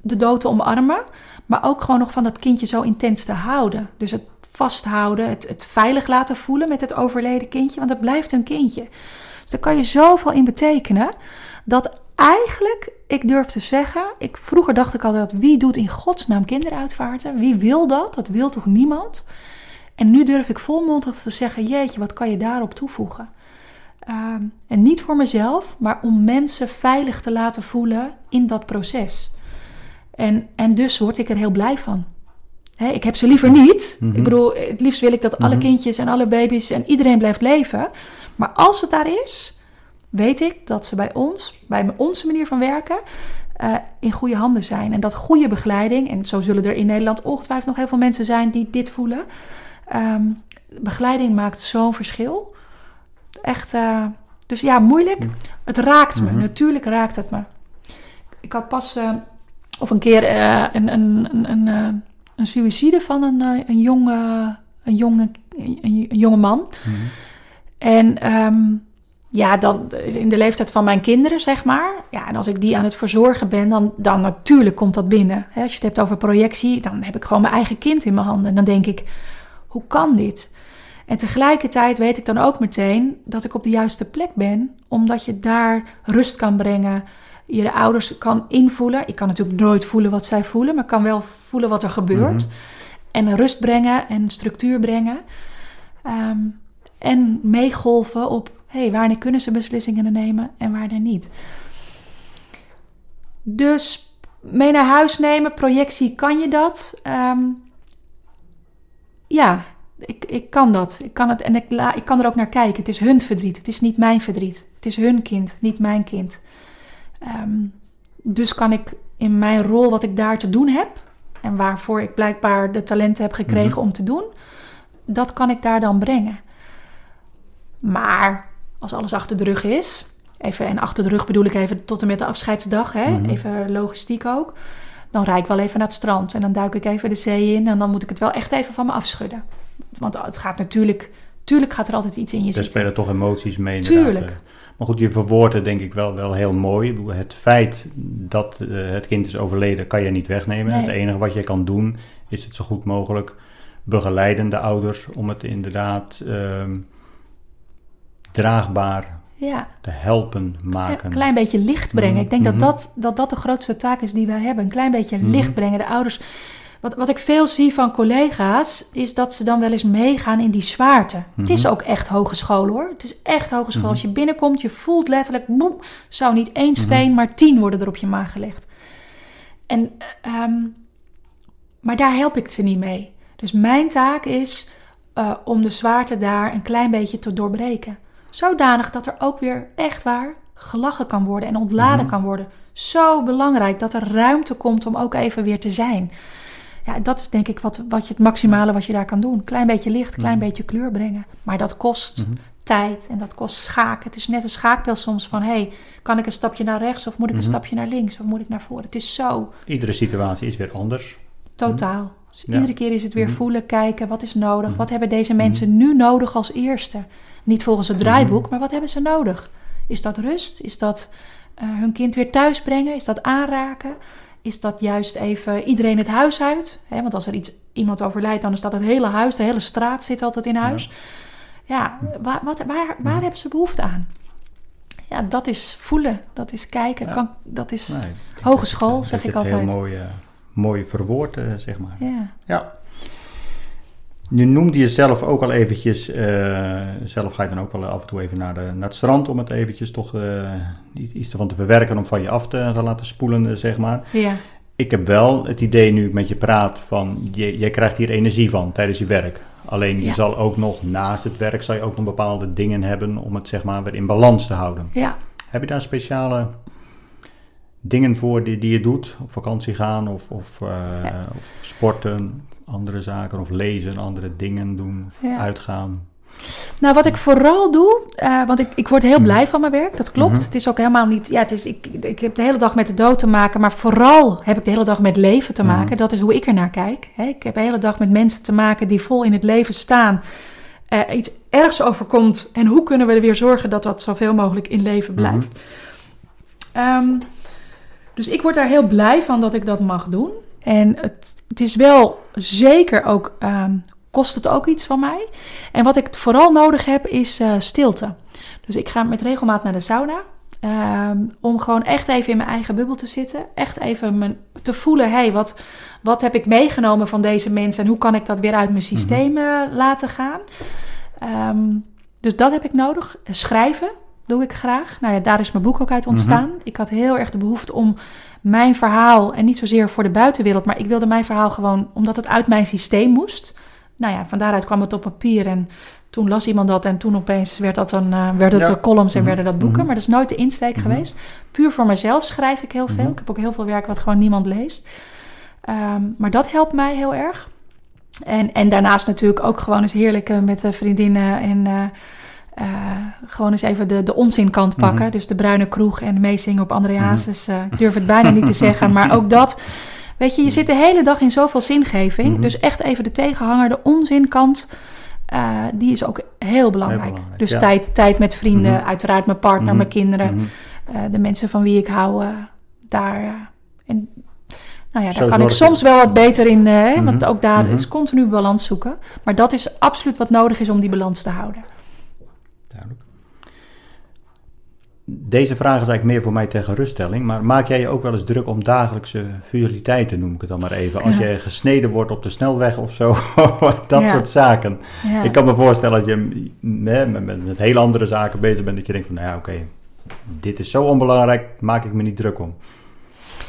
Speaker 3: de dood te omarmen, maar ook gewoon nog van dat kindje zo intens te houden. Dus het vasthouden, het, het veilig laten voelen met het overleden kindje, want het blijft een kindje. Dus daar kan je zoveel in betekenen dat eigenlijk, ik durf te zeggen, ik, vroeger dacht ik altijd, wie doet in godsnaam kinderuitvaarten? Wie wil dat? Dat wil toch niemand? En nu durf ik volmondig te zeggen, jeetje, wat kan je daarop toevoegen? Ehm, en niet voor mezelf, maar om mensen veilig te laten voelen in dat proces. En, en dus word ik er heel blij van. ik heb ze liever niet. Ik
Speaker 1: Mhm.
Speaker 3: bedoel, het liefst wil ik dat alle
Speaker 1: Mhm.
Speaker 3: kindjes en alle baby's en iedereen blijft leven. Maar als het daar is, weet ik dat ze bij ons, bij onze manier van werken, eh, in goede handen zijn. En dat goede begeleiding, en zo zullen er in Nederland ongetwijfeld nog heel veel mensen zijn die dit voelen. ehm, begeleiding maakt zo'n verschil. Echt, eh, dus ja, moeilijk. Het raakt me,
Speaker 1: Mhm.
Speaker 3: natuurlijk raakt het me. Ik had pas, eh, of een keer, een, een, een, een, een suïcide van een, een, jonge, een, jonge, een, een jonge man.
Speaker 1: Mhm.
Speaker 3: En ehm, ja, dan in de leeftijd van mijn kinderen, zeg maar. Ja, en als ik die aan het verzorgen ben, dan, dan natuurlijk komt dat binnen. Als je het hebt over projectie, dan heb ik gewoon mijn eigen kind in mijn handen. En dan denk ik, hoe kan dit? En tegelijkertijd weet ik dan ook meteen dat ik op de juiste plek ben, omdat je daar rust kan brengen. Je de ouders kan invoelen. Ik kan natuurlijk nooit voelen wat zij voelen, maar ik kan wel voelen wat er gebeurt.
Speaker 1: Mhm.
Speaker 3: En rust brengen en structuur brengen. Ehm, en meegolven op hey, wanneer kunnen ze beslissingen nemen en wanneer niet. Dus mee naar huis nemen, projectie, kan je dat? Ehm, ja, ik, ik kan dat. Ik kan het en ik, la, ik kan er ook naar kijken. Het is hun verdriet, het is niet mijn verdriet. Het is hun kind, niet mijn kind. Ehm, dus kan ik in mijn rol wat ik daar te doen heb en waarvoor ik blijkbaar de talenten heb gekregen
Speaker 1: Mhm.
Speaker 3: om te doen, dat kan ik daar dan brengen. Maar als alles achter de rug is, even en achter de rug bedoel ik even tot en met de afscheidsdag, hè,
Speaker 1: Mhm.
Speaker 3: even logistiek ook, dan rijd ik wel even naar het strand en dan duik ik even de zee in en dan moet ik het wel echt even van me afschudden. Want het gaat natuurlijk, tuurlijk gaat er altijd iets in je
Speaker 1: Er
Speaker 3: zitten.
Speaker 1: spelen toch emoties mee. inderdaad.
Speaker 3: Tuurlijk.
Speaker 1: Maar goed, je verwoordt het denk ik wel, wel heel mooi. Het feit dat eh, het kind is overleden kan je niet wegnemen.
Speaker 3: Nee.
Speaker 1: Het enige wat je kan doen is het zo goed mogelijk begeleiden de ouders om het inderdaad ehm, draagbaar
Speaker 3: Ja.
Speaker 1: te helpen maken.
Speaker 3: een klein beetje licht brengen.
Speaker 1: Mhm,
Speaker 3: Ik denk dat, dat, dat dat de grootste taak is die wij hebben. Een klein beetje
Speaker 1: Mhm.
Speaker 3: licht brengen. De ouders. Wat, wat ik veel zie van collega's, is dat ze dan wel eens meegaan in die zwaarte. Het is
Speaker 1: Mhm.
Speaker 3: ook echt hogeschool hoor. Het is echt hogeschool. Als je binnenkomt, je voelt letterlijk, boem, zou niet één steen, maar tien worden er op je maag gelegd. En, ehm, maar daar help ik ze niet mee. Dus mijn taak is eh, om de zwaarte daar een klein beetje te doorbreken. Zodanig dat er ook weer echt waar gelachen kan worden en ontladen
Speaker 1: Mhm.
Speaker 3: kan worden. Zo belangrijk dat er ruimte komt om ook even weer te zijn. Ja, dat is denk ik wat, wat je het maximale wat je daar kan doen. Klein beetje licht, klein
Speaker 1: Mhm.
Speaker 3: beetje kleur brengen. Maar dat kost
Speaker 1: Mhm.
Speaker 3: tijd en dat kost schaken. Het is net een schaakspel soms van... hey, kan ik een stapje naar rechts of moet ik een stapje naar links of moet ik naar voren? Het is zo
Speaker 1: Iedere situatie is weer anders.
Speaker 3: totaal. Dus
Speaker 1: Ja.
Speaker 3: iedere keer is het weer voelen, kijken, wat is nodig? Wat hebben deze mensen nu nodig als eerste? Niet volgens het draaiboek,
Speaker 1: Mhm.
Speaker 3: maar wat hebben ze nodig? Is dat rust? Is dat eh, hun kind weer thuis brengen? Is dat aanraken? Is dat juist even iedereen het huis uit? Want als er iets, iemand overlijdt, dan is dat het hele huis, de hele straat zit altijd in huis. Ja, waar, wat, waar, waar hebben ze behoefte aan? Ja, dat is voelen, dat is kijken,
Speaker 1: Ja.
Speaker 3: kan, dat is... Hogeschool,
Speaker 1: dat
Speaker 3: zeg
Speaker 1: dat
Speaker 3: ik altijd.
Speaker 1: Heel mooi, eh, mooi verwoord, eh, zeg maar.
Speaker 3: Ja.
Speaker 1: Nu noemde je zelf ook al eventjes, eh, zelf ga je dan ook wel af en toe even naar, de, naar het strand om het eventjes toch eh, iets, ervan te verwerken, om van je af te, te laten spoelen, eh, zeg maar.
Speaker 3: ja.
Speaker 1: Ik heb wel het idee nu ik met je praat van, je, jij krijgt hier energie van tijdens je werk. Alleen je
Speaker 3: Ja.
Speaker 1: zal ook nog, naast het werk, zal je ook nog bepaalde dingen hebben om het zeg maar weer in balans te houden.
Speaker 3: ja.
Speaker 1: Heb je daar speciale dingen voor die, die je doet? Op vakantie gaan of, of,
Speaker 3: Ja.
Speaker 1: of sporten, andere zaken of lezen, andere dingen doen, of
Speaker 3: Ja.
Speaker 1: uitgaan?
Speaker 3: Nou, wat ik vooral doe, eh, want ik, ik word heel
Speaker 1: Mhm.
Speaker 3: blij van mijn werk, dat klopt.
Speaker 1: Mhm.
Speaker 3: Het is ook helemaal niet, ja, het is, ik, ik heb de hele dag met de dood te maken, maar vooral heb ik de hele dag met leven te
Speaker 1: Mhm.
Speaker 3: maken. Dat is hoe ik er naar kijk. Hè. Ik heb de hele dag met mensen te maken die vol in het leven staan. Eh, iets ergs overkomt en hoe kunnen we er weer zorgen dat dat zoveel mogelijk in leven blijft. Ehm, dus ik word daar heel blij van dat ik dat mag doen. En het, het is wel zeker ook, ehm, kost het ook iets van mij. En wat ik vooral nodig heb is eh, stilte. Dus ik ga met regelmaat naar de sauna. ehm, om gewoon echt even in mijn eigen bubbel te zitten. Echt even mijn, te voelen, hey, wat, wat heb ik meegenomen van deze mensen... en hoe kan ik dat weer uit mijn systeem eh, laten gaan. Ehm, dus dat heb ik nodig. Schrijven doe ik graag. Nou ja, daar is mijn boek ook uit ontstaan. Ik had heel erg de behoefte om mijn verhaal... en niet zozeer voor de buitenwereld... maar ik wilde mijn verhaal gewoon... omdat het uit mijn systeem moest. Nou ja, van daaruit kwam het op papier... en toen las iemand dat en toen opeens werd dat dan, eh, werd het
Speaker 1: Ja.
Speaker 3: columns en
Speaker 1: Mhm.
Speaker 3: werden dat boeken.
Speaker 1: Mhm.
Speaker 3: Maar dat is nooit de insteek
Speaker 1: Mhm.
Speaker 3: geweest. Puur voor mezelf schrijf ik heel veel. Ik heb ook heel veel werk wat gewoon niemand leest. Ehm, maar dat helpt mij heel erg. En, en daarnaast natuurlijk ook gewoon eens heerlijk eh, met de vriendinnen en eh, eh, gewoon eens even de, de onzinkant pakken.
Speaker 1: Mhm.
Speaker 3: Dus de bruine kroeg en meezingen op André Hazes. eh, ik durf het bijna niet te zeggen, maar ook dat. Weet je, je zit de hele dag in zoveel zingeving.
Speaker 1: Mhm.
Speaker 3: Dus echt even de tegenhanger, de onzinkant. eh, die is ook heel belangrijk.
Speaker 1: belangrijk,
Speaker 3: dus
Speaker 1: ja.
Speaker 3: tijd, tijd met vrienden,
Speaker 1: Mhm.
Speaker 3: uiteraard mijn partner,
Speaker 1: Mhm.
Speaker 3: mijn kinderen,
Speaker 1: Mhm.
Speaker 3: de mensen van wie ik hou. daar, en, nou ja,
Speaker 1: Zo
Speaker 3: daar kan ik soms wel wat beter in, hè, want
Speaker 1: Mhm.
Speaker 3: ook daar
Speaker 1: Mhm.
Speaker 3: is continu balans zoeken. Maar dat is absoluut wat nodig is om die balans te houden.
Speaker 1: Duidelijk. Deze vraag is eigenlijk meer voor mij ter geruststelling, maar maak jij je ook wel eens druk om dagelijkse futiliteiten, noem ik het dan maar even. Als
Speaker 3: Ja.
Speaker 1: je gesneden wordt op de snelweg of zo, dat
Speaker 3: Ja.
Speaker 1: soort zaken.
Speaker 3: Ja.
Speaker 1: Ik kan me voorstellen als je met, met, met hele andere zaken bezig bent, dat je denkt van, nou ja, oké, dit is zo onbelangrijk, maak ik me niet druk om.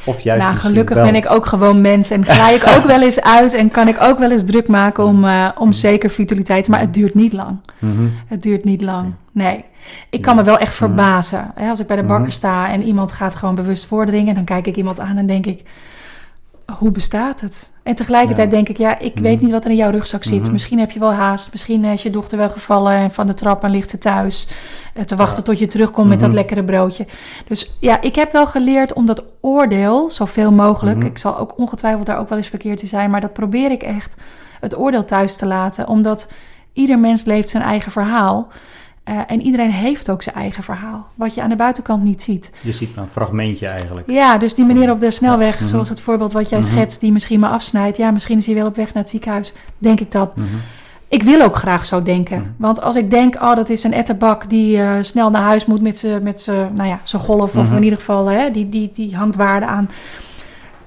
Speaker 1: Of juist
Speaker 3: nou, gelukkig ben ik ook gewoon mens en ga ik ook wel eens uit en kan ik ook wel eens druk maken om, eh, om zeker vitaliteit. Maar het duurt niet lang.
Speaker 1: Mhm.
Speaker 3: Het duurt niet lang. Nee. Ik kan me wel echt verbazen. Hè, als ik bij de bakker sta en iemand gaat gewoon bewust voordringen, dan kijk ik iemand aan en denk ik, hoe bestaat het? En tegelijkertijd
Speaker 1: Ja.
Speaker 3: denk ik, ja, ik
Speaker 1: Mhm.
Speaker 3: weet niet wat er in jouw rugzak zit.
Speaker 1: Mhm.
Speaker 3: Misschien heb je wel haast. Misschien is je dochter wel gevallen en van de trap en ligt ze thuis. eh, te wachten
Speaker 1: Ja.
Speaker 3: tot je terugkomt met dat
Speaker 1: Mhm.
Speaker 3: lekkere broodje. Dus ja, ik heb wel geleerd om dat oordeel zoveel mogelijk.
Speaker 1: Mhm.
Speaker 3: Ik zal ook ongetwijfeld daar ook wel eens verkeerd in zijn, maar dat probeer ik echt het oordeel thuis te laten. Omdat ieder mens leeft zijn eigen verhaal. Eh, en iedereen heeft ook zijn eigen verhaal. Wat je aan de buitenkant niet ziet.
Speaker 1: Je ziet maar een fragmentje eigenlijk.
Speaker 3: Ja, dus die meneer op de snelweg, zoals het voorbeeld wat jij
Speaker 1: Mhm.
Speaker 3: schetst, die misschien me afsnijdt. Ja, misschien is hij wel op weg naar het ziekenhuis. Denk ik dat.
Speaker 1: Mhm.
Speaker 3: Ik wil ook graag zo denken.
Speaker 1: Mhm.
Speaker 3: Want als ik denk, oh, dat is een etterbak die eh, snel naar huis moet met zijn met nou ja, zijn golf, of in ieder geval, hè, die, die, die hangt waarde aan.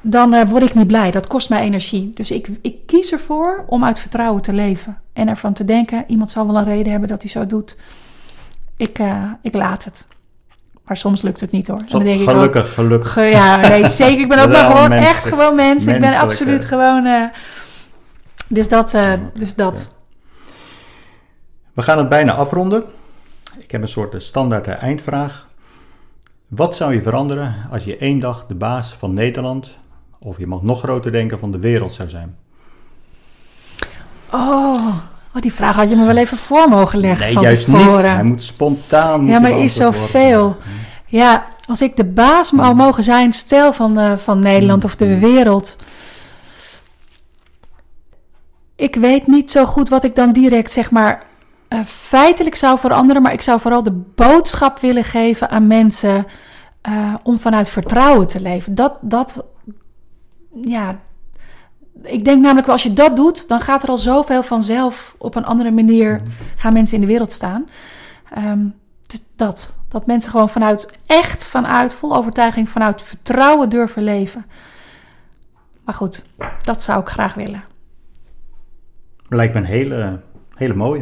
Speaker 3: Dan eh, word ik niet blij. Dat kost mij energie. Dus ik, ik kies ervoor om uit vertrouwen te leven. En ervan te denken, iemand zal wel een reden hebben dat hij zo doet. Ik, eh, ik laat het. Maar soms lukt het niet hoor. En dan denk ik ook,
Speaker 1: Gelukkig, gelukkig.
Speaker 3: Ge- ja, nee, zeker. Ik ben ook maar gewoon
Speaker 1: menselijk.
Speaker 3: echt gewoon mens. Ik ben absoluut gewoon. eh, dus dat. eh, dus dat.
Speaker 1: We gaan het bijna afronden. Ik heb een soort standaard eindvraag. Wat zou je veranderen als je één dag de baas van Nederland, of je mag nog groter denken, van de wereld zou zijn?
Speaker 3: Oh, oh, die vraag had je me wel even voor mogen leggen.
Speaker 1: nee,
Speaker 3: van
Speaker 1: juist
Speaker 3: tevoren.
Speaker 1: niet. Hij moet spontaan. moet
Speaker 3: Ja, maar er is zoveel.
Speaker 1: worden.
Speaker 3: Ja, als ik de baas zou mogen zijn, stel van, eh, van Nederland of de wereld. Ik weet niet zo goed wat ik dan direct zeg maar eh, feitelijk zou veranderen, maar ik zou vooral de boodschap willen geven aan mensen eh, om vanuit vertrouwen te leven. Dat, dat, ja. Ik denk namelijk wel, als je dat doet, dan gaat er al zoveel vanzelf op een andere manier gaan mensen in de wereld staan. Ehm, dus dat. Dat mensen gewoon vanuit, echt vanuit, vol overtuiging, vanuit vertrouwen durven leven. Maar goed, dat zou ik graag willen.
Speaker 1: Lijkt me een hele, hele mooie.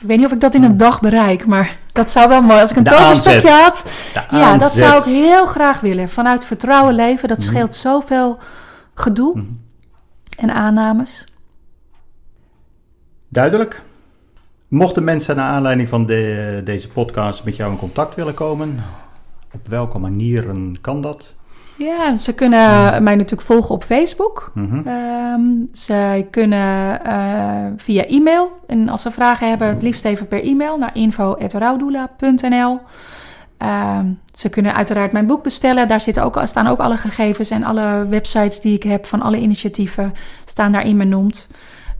Speaker 3: Ik weet niet of ik dat in een dag bereik, maar dat zou wel mooi. Als ik een toverstokje had, ja, dat zou ik heel graag willen. Vanuit vertrouwen leven, dat
Speaker 1: Mhm.
Speaker 3: scheelt zoveel gedoe
Speaker 1: Mhm.
Speaker 3: En aannames.
Speaker 1: Duidelijk. Mochten mensen naar aanleiding van de, deze podcast met jou in contact willen komen, op welke manieren kan dat?
Speaker 3: Ja, ze kunnen mij natuurlijk volgen op Facebook. Ehm, zij kunnen eh, via e-mail, en als ze vragen hebben, het liefst even per e-mail naar info.rouwdoula.nl. Ehm, ze kunnen uiteraard mijn boek bestellen. Daar zitten ook, staan ook alle gegevens en alle websites die ik heb van alle initiatieven staan daarin benoemd.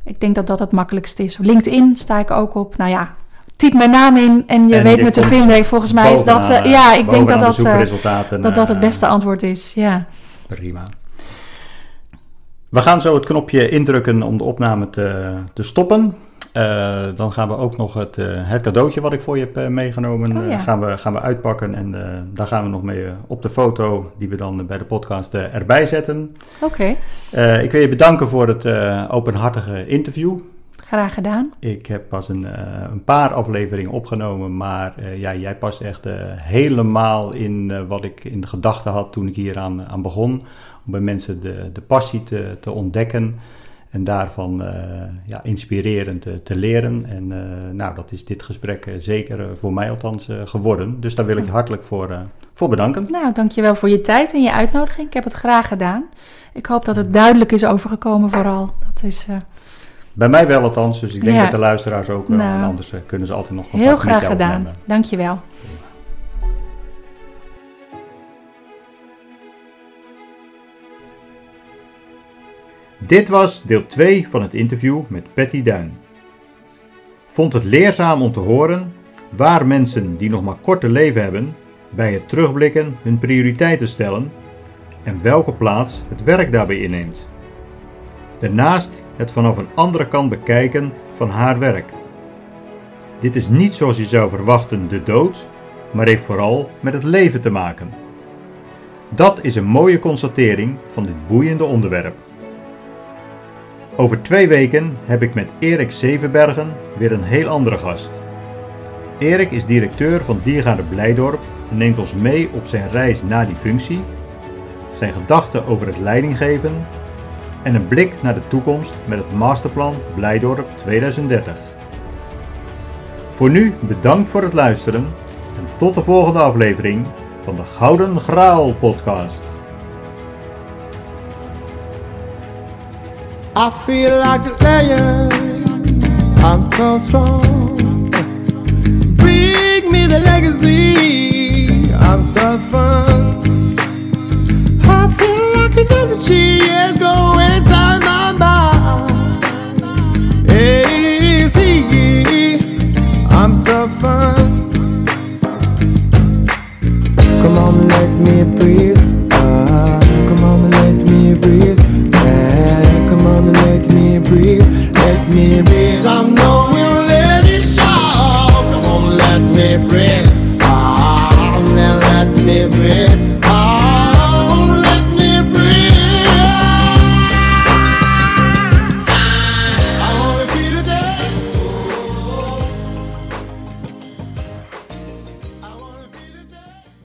Speaker 3: Ik denk dat dat het makkelijkste is. LinkedIn sta ik ook op. Nou ja, typ mijn naam in en je
Speaker 1: En
Speaker 3: weet
Speaker 1: je
Speaker 3: me te vinden. Volgens mij is dat...
Speaker 1: Bovenaan,
Speaker 3: eh, ja, ik denk dat dat, eh, dat dat het
Speaker 1: eh,
Speaker 3: beste antwoord is. Ja.
Speaker 1: Prima. We gaan zo het knopje indrukken om de opname te, te stoppen. Eh, dan gaan we ook nog het, eh, het cadeautje wat ik voor je heb eh, meegenomen,
Speaker 3: Oh, ja.
Speaker 1: gaan, we, gaan we uitpakken. En daar gaan we nog mee op de foto die we dan bij de podcast erbij zetten.
Speaker 3: Oké,
Speaker 1: ik wil je bedanken voor het openhartige interview.
Speaker 3: graag gedaan.
Speaker 1: Ik heb pas een, een paar afleveringen opgenomen, maar ja, jij past echt helemaal in wat ik in de gedachten had toen ik hier aan, aan begon. Om bij mensen de, de passie te, te ontdekken en daarvan eh, ja, inspirerend te, te leren. En eh, nou, dat is dit gesprek eh, zeker eh, voor mij althans eh, geworden. Dus daar wil ik je hartelijk voor, eh, voor bedanken.
Speaker 3: Nou, dankjewel voor je tijd en je uitnodiging. Ik heb het graag gedaan. Ik hoop dat het duidelijk is overgekomen vooral. Dat is eh,
Speaker 1: Bij mij wel althans, dus ik denk
Speaker 3: Ja.
Speaker 1: dat de luisteraars ook wel.
Speaker 3: Nou,
Speaker 1: en anders eh, kunnen ze altijd nog contact
Speaker 3: heel
Speaker 1: met
Speaker 3: graag
Speaker 1: jou
Speaker 3: gedaan.
Speaker 1: opnemen.
Speaker 3: Dankjewel.
Speaker 1: Dit was deel 2 van het interview met Patty Duin. Vond het leerzaam om te horen waar mensen die nog maar korte leven hebben, bij het terugblikken hun prioriteiten stellen en welke plaats het werk daarbij inneemt. Daarnaast het vanaf een andere kant bekijken van haar werk. Dit is niet zoals je zou verwachten de dood, maar heeft vooral met het leven te maken. Dat is een mooie constatering van dit boeiende onderwerp. Over twee weken heb ik met Erik Zevenbergen weer een heel andere gast. Erik is directeur van Diergaarde Blijdorp en neemt ons mee op zijn reis naar die functie, zijn gedachten over het leidinggeven en een blik naar de toekomst met het masterplan Blijdorp 2030. Voor nu bedankt voor het luisteren en tot de volgende aflevering van de Gouden Graal podcast.
Speaker 2: I feel like a lion. I'm so strong. Bring me the legacy. I'm so fun. I feel like an energy is going inside my mind. Easy. I'm so fun. Come on, let me breathe.